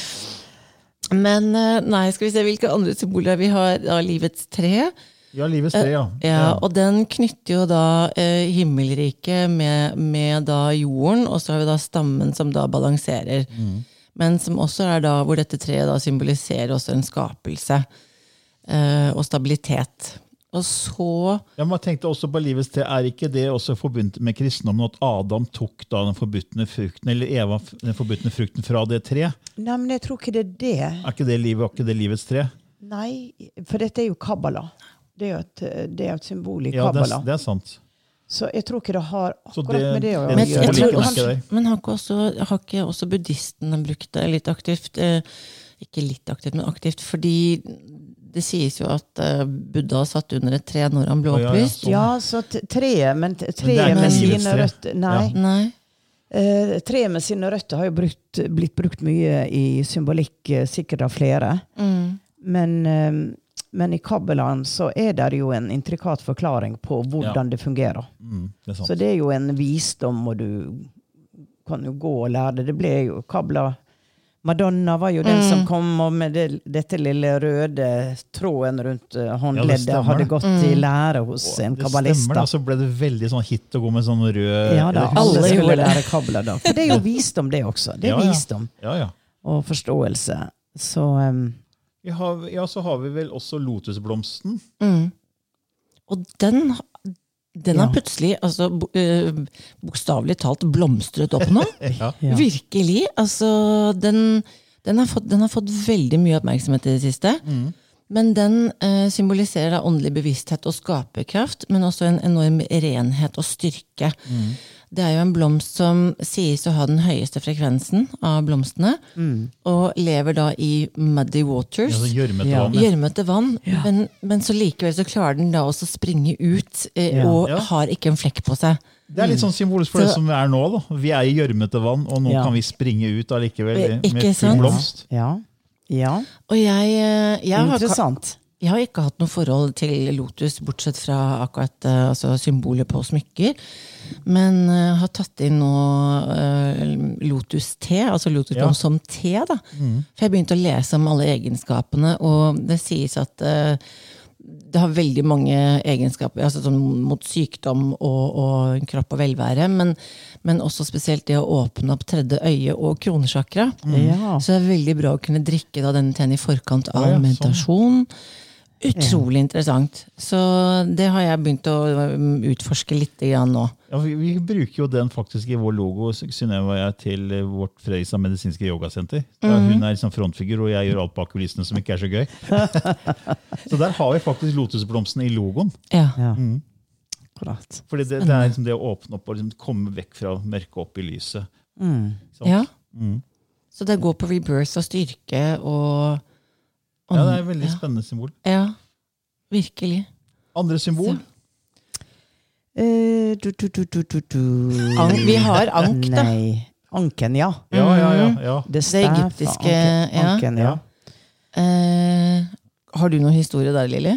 Men eh, nei, skal vi se hvilke andre symboler vi har. av livets tre. Ja, livets tre, ja. Ja, Og den knytter jo da eh, himmelriket med, med da jorden, og så har vi da stammen som da balanserer. Men som også er da hvor dette treet da symboliserer også en skapelse eh, og stabilitet. Og så Ja, man tenkte også på livets tre. Er ikke det også forbundet med kristendommen at Adam tok da den forbudne frukten, eller Eva den forbudne frukten fra det treet? Nei, men jeg tror ikke det er det. Er ikke det, livet, er ikke det livets tre? Nei, for dette er jo kabbala. Det er jo et, det er et symbol i Ja, det, kabbala. er- det er sant. Så jeg tror ikke det har akkurat det- med det å gjøre. Men, gjøre. jeg tror, men har, ikke også, har ikke også buddhistene brukt det litt aktivt? Eh, ikke litt aktivt, men aktivt. Fordi det sies jo at eh, Buddha satt under et tre når han ble Å, ja, ja, opplyst. sånn. Ja, så treet, men treet med sine røtter Nei. Ja. Nei. Uh, treet med sine røtter har jo brukt, blitt brukt mye i symbolikk, sikkert av flere. Mm. Men, eh, men i kabbalaen så er det jo en intrikat forklaring på hvordan det fungerer. Mm, det. Så det er jo en visdom, og du kan jo gå og lære det. Det ble jo kabla Madonna var jo den Mm. som kom og med det, dette lille røde tråden rundt eh, håndleddet. Ja, hadde gått Mm. i lære hos en det kabbalist. da. Så ble det veldig sånn hit å gå med sånn rød Ja da, alle skulle lære kabla da. For det er jo visdom, det også. Det er Ja, ja. visdom Ja, ja. og forståelse. Så um, har, ja, så har vi vel også lotusblomsten. Mm. Og den, den har Ja. plutselig, altså, eh, bokstavelig talt, blomstret opp nå. Ja. Ja. Virkelig. Altså, den, den, har fått, den har fått veldig mye oppmerksomhet i det siste. Mm. Men den eh, symboliserer da åndelig bevissthet og skaperkraft, men også en enorm renhet og styrke. Mm. Det er jo en blomst som sies å ha den høyeste frekvensen av blomstene, og lever da i muddy waters. Gjørmete Ja. vann. ja. Men, men så likevel så klarer den da også å springe ut, eh, Ja. og Ja. har ikke en flekk på seg. Det er litt sånn symbolisk for det som vi er nå. da. Vi er i gjørmete vann, og nå Ja. kan vi springe ut allikevel Ikke med full blomst. ja. ja. Og jeg, jeg jeg, har, Interessant. jeg har ikke hatt noe forhold til lotus, bortsett fra akkurat eh, altså symbolet på smykker. Men uh, har tatt inn nå uh, lotus-te, altså lotusblom Ja. som te. da. For jeg begynte å lese om alle egenskapene, og det sies at uh, det har veldig mange egenskaper altså sånn mot sykdom og, og kropp og velvære. Men, men også spesielt det å åpne opp tredje øye og kronesjakra. Ja. Så det er veldig bra å kunne drikke da denne teen i forkant av ja, ja, sånn. Utrolig interessant. Så det har jeg begynt å um, utforske litt igjen nå. Ja, vi, vi bruker jo den faktisk i vår logo Synnøve og jeg, til eh, vårt Fredrikstad medisinske yogasenter. Mm. Hun er liksom frontfigur, og jeg gjør alt bak kulissene som ikke er så gøy. så der har vi faktisk lotusblomsten i logoen. Ja. ja. Mm. Fordi det, det er liksom det å åpne opp og liksom komme vekk fra mørket opp i lyset. Mm. Sant? ja. Mm. Så det går på rebirth og styrke og Ja, det er et veldig spennende symbol. Ja, virkelig. Andre symbol? Uh, du, du, du, du, du, du. Ank, vi har ank, da. Nei. Anken, ja. Ja, ja, ja. ja. Det, Det egyptiske, anken, ja. anken, ja. Uh, har du noen historie der, Lilly?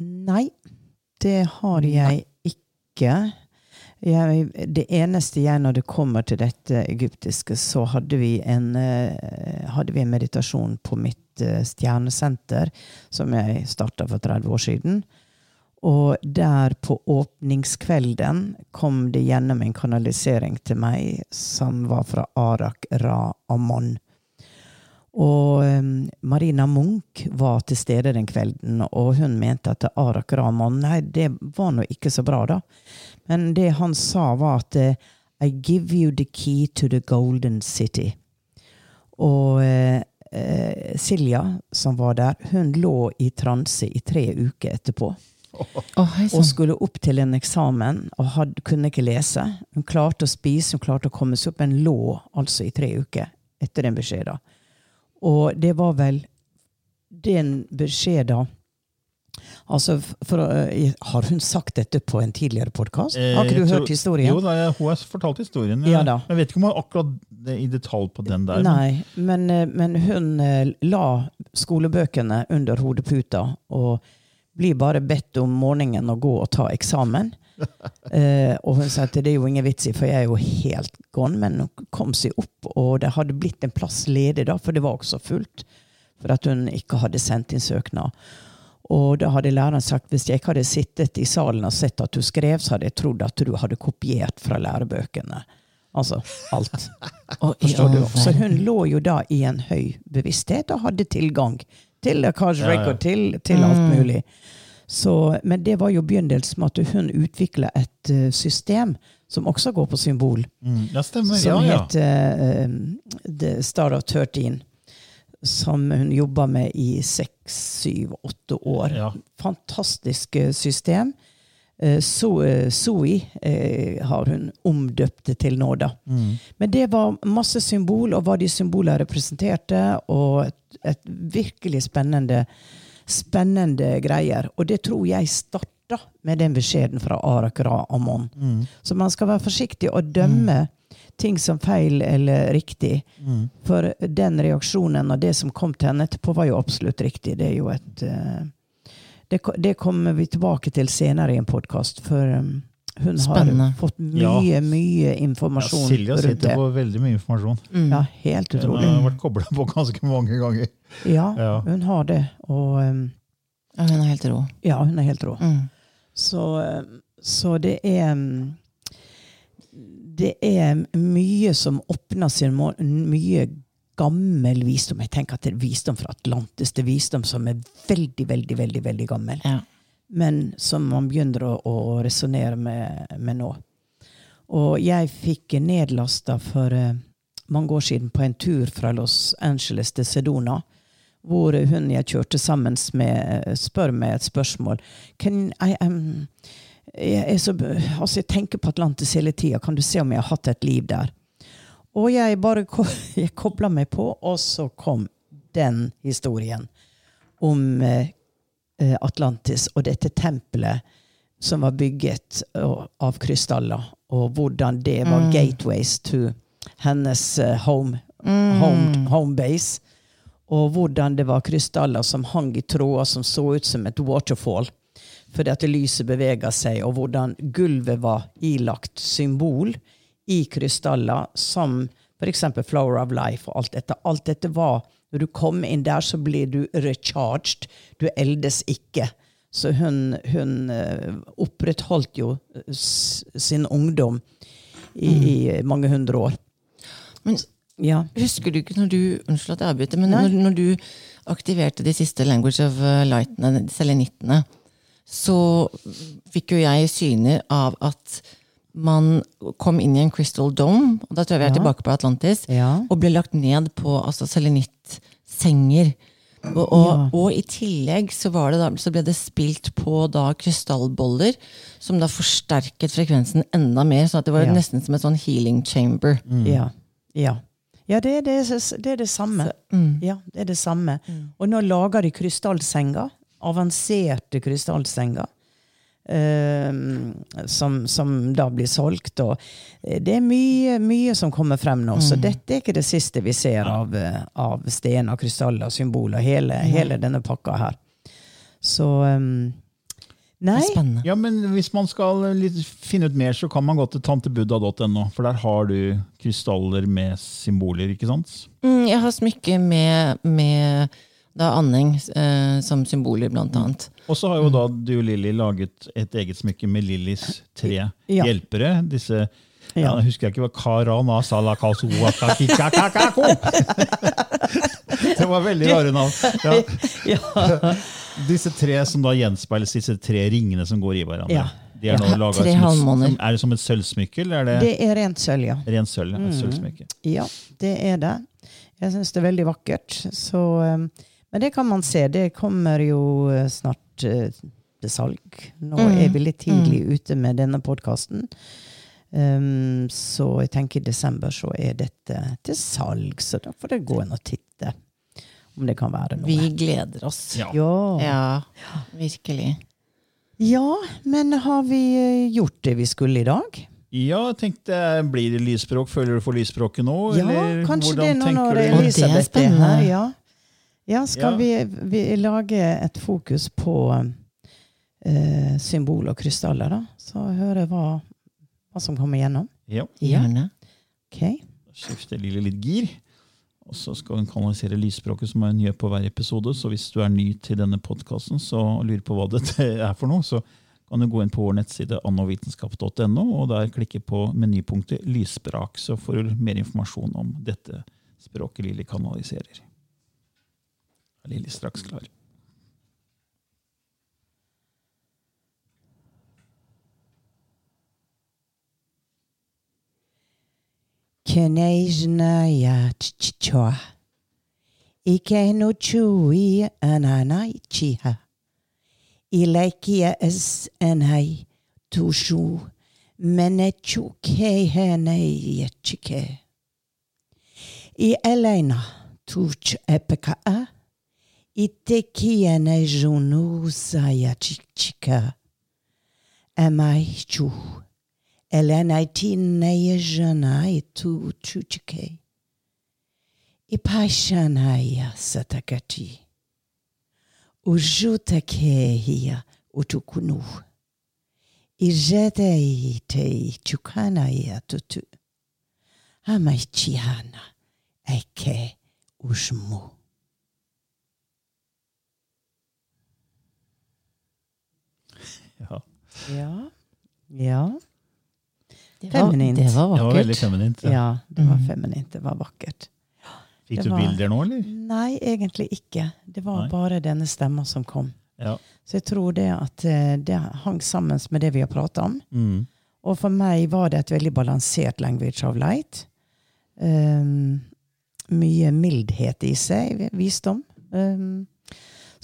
Nei, det har jeg ikke. Jeg, det eneste jeg, når det kommer til dette egyptiske, så hadde vi en, eh, hadde vi en meditasjon på mitt eh, stjernesenter, som jeg starta for 30 år siden. Og der på åpningskvelden kom det gjennom en kanalisering til meg som var fra Arak Ra Amon. Og um, Marina Munch var til stede den kvelden, og hun mente at Arak Ramon Nei, det var nå ikke så bra, da. Men det han sa, var at eh, I give you the key to the golden city. Og eh, eh, Silja, som var der, hun lå i transe i tre uker etterpå. Oh, Og skulle opp til en eksamen og had, kunne ikke lese. Hun klarte å spise, hun klarte å komme seg opp, men lå altså i tre uker etter den beskjeden. Og det var vel den beskjeden Altså, for, eh, Har hun sagt dette på en tidligere podkast? Har ikke Eh, du jeg hørt historien? Jo, da, jeg, hun har fortalt historien. Ja da. Jeg vet ikke om hun akkurat det i detalj på den der. Nei, men, eh, men hun eh, la skolebøkene under hodeputa og blir bare bedt om morgenen å gå og ta eksamen. Eh, og hun sa at det er jo ingen vits i, for jeg er jo helt gone. Men hun kom seg opp, og det hadde blitt en plass ledig, da, for det var også fullt. For at hun ikke hadde sendt inn søknad. Og da hadde læreren sagt hvis jeg ikke hadde sittet i salen og sett at du skrev, så hadde jeg trodd at du hadde kopiert fra lærebøkene. Altså alt. Forstår du? Så hun lå jo da i en høy bevissthet og hadde tilgang til ja. Record, til, til alt mulig. Så, men det var jo begynnelsen med at hun utvikla et eh, system som også går på symbol, Mm, det stemmer. som ja, ja. het uh, The Star of 13. Som hun jobba med i seks, syv, åtte år. Ja. Fantastisk eh, system. Eh, So, eh, Zoe eh, har hun omdøpt det til nå, da. Mm. Men det var masse symbol, og hva de symbolene representerte, og et, et virkelig spennende, spennende greier. Og det tror jeg starta med den beskjeden fra Arak Ra Amon. Mm. Så man skal være forsiktig og dømme ting som feil eller riktig. Mm. For den reaksjonen og det som kom til henne etterpå, var jo absolutt riktig. Det er jo et eh, Det, det kommer vi tilbake til senere i en podkast, for um, hun Spennende. har fått mye, Ja. mye Ja, informasjon Silja rundt sitter det. på veldig mye informasjon. Mm. Ja, helt utrolig. Hun har vært kobla på ganske mange ganger. Ja, Ja. hun har det. Og um, Ja, hun er helt rå. ja, hun er helt rå. Mm. Så, um, så det er um, Det er mye som åpner sin mål. Mye gammel visdom. Jeg tenker at det er visdom fra Atlantis. Det er visdom som er veldig, veldig, veldig, veldig gammel. Ja. Men som man begynner å, å resonnere med, med nå. Og jeg fikk nedlasta for uh, mange år siden på en tur fra Los Angeles til Sedona, hvor hun jeg kjørte sammen med, eh, spør meg et spørsmål. Can I, um, jeg, så, altså jeg tenker på Atlantis hele tida. Kan du se om jeg har hatt et liv der? Og jeg bare ko- kobla meg på, og så kom den historien om eh, Atlantis og dette tempelet som var bygget av krystaller, og hvordan det var gateways to hennes eh, home, home, home base. Og hvordan det var krystaller som hang i tråder som så ut som et waterfall. Fordi at lyset bevega seg, og hvordan gulvet var ilagt symbol i krystaller, som f.eks. Flower of Life og alt dette. Alt dette var Når du kom inn der, så blir du recharged. Du eldes ikke. Så hun, hun eh, opprettholdt jo eh, sin ungdom i, i mange hundre år. Men Ja. husker du ikke når du Unnskyld at jeg avbryter, men når, når du aktiverte de siste Language of uh, Lightene, selenittene, så fikk jo jeg syner av at man kom inn i en crystal dome, og da tror jeg vi er Ja. tilbake på Atlantis, Ja. og ble lagt ned på altså, selenittsenger. Og, og, Ja. og i tillegg så, var det da, så ble det spilt på da krystallboller, som da forsterket frekvensen enda mer, Så at det var Ja. nesten som et sånn healing chamber. Ja. Ja, ja det, er det, det er det samme. Ja, det er det samme. Og nå lager de krystallsenger. Avanserte krystallsenger. Eh, som, som da blir solgt. Og eh, det er mye, mye som kommer frem nå. Så dette er ikke det siste vi ser av, eh, av stener, krystaller, symboler. Hele, hele denne pakka her. Så um, Nei. Ja, men Hvis man skal litt finne ut mer, så kan man gå til tantebuddha.no. For der har du krystaller med symboler, ikke sant? Mm, jeg har smykke med, med da andeng eh, som symboler, blant annet. Og så har jo da du og Lilly laget et eget smykke med Lillys tre Ja. hjelpere. Disse ja. Ja. jeg husker jeg ikke hva Karana salakasuakakikakako. Det var veldig rare navn. Ja. Ja. Disse tre som da gjenspeiles disse tre ringene som går i hverandre. Ja. Det er, nå laget tre som et- er det som et sølvsmykke, eller er det, Det er rent sølv, ja. rent sølv? ja, Mm. Et sølvsmykke. Ja, det er det. Jeg syns det er veldig vakkert. Så, um, men det kan man se. Det kommer jo uh, snart uh, til salg. Nå Mm. er vi litt tidlig ute med denne podkasten. Um, så jeg tenker i desember så er dette til salg, så da får det gå inn og titte om det kan være noe. Vi gleder oss. Ja. ja. Ja, virkelig. ja, men har vi uh, gjort det vi skulle i dag? Ja, jeg tenkte, Blir det lysspråk? Føler du for lysspråket nå? Ja, eller kanskje det nå noe når er Elisabeth er her. Ja, ja skal Ja. Vi, vi lage et fokus på eh, symbol og krystaller, da? Så høre hva, hva som kommer gjennom. Ja, Gjerne. Ok. skifter Lille litt gir. Og så skal hun kanalisere lysspråket, som hun gjør på hver episode. Så hvis du er ny til denne podkasten og lurer på hva dette er for noe, så kan du gå inn på vår nettside annovitenskap.no, og der klikke på menypunktet lysspråk, så får du mer informasjon om dette språket Lilly kanaliserer. Lilly straks klar? Henei. I elena tuch epeka. Itekiene junu saya chichika. Amai chu. Elena tinei janai tu chuchike. I paishanaya satakati. Ujutake hia utukunu. I jetei te chukanaya tutu. Amaichiana eke ushmu. Ja, Ja. Ja. Det var, Feminint. det var det var veldig feminint. Ja, det var feminint. Det var vakkert. Fikk det du var- bilder nå, eller? Nei, egentlig ikke. Det var Nei. bare denne stemma som kom. Ja. Så jeg tror det at eh, det hang sammen med det vi har prata om. Mm. Og for meg var det et veldig balansert language of light. Um, mye mildhet i seg, visdom. Um,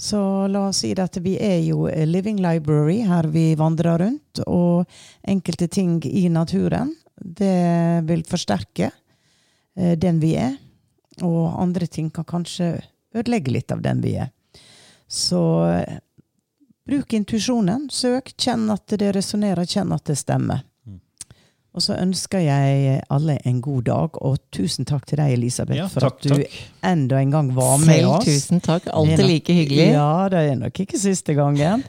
så la oss si at vi er jo living library her vi vandrer rundt, og enkelte ting i naturen, det vil forsterke eh, den vi er, og andre ting kan kanskje ødelegge litt av den vi er. Så eh, bruk intuisjonen, søk, kjenn at det resonnerer, kjenn at det stemmer. Og så ønsker jeg alle en god dag, og tusen takk til deg, Elisabeth, Ja, for takk, at du takk. enda en gang var med Selv oss. tusen takk. Alltid nok- like hyggelig. Ja, det er nok ikke siste gangen.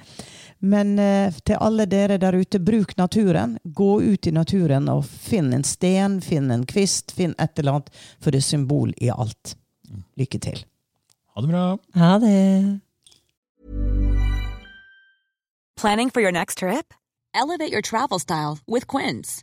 Men eh, til alle dere der ute, bruk naturen. Gå ut i naturen og finn en sten, finn en kvist, finn et eller annet, for det er symbol i alt. Lykke til. Ha det bra. Ha det. Planning for your next trip? Elevate your travel style with Quince.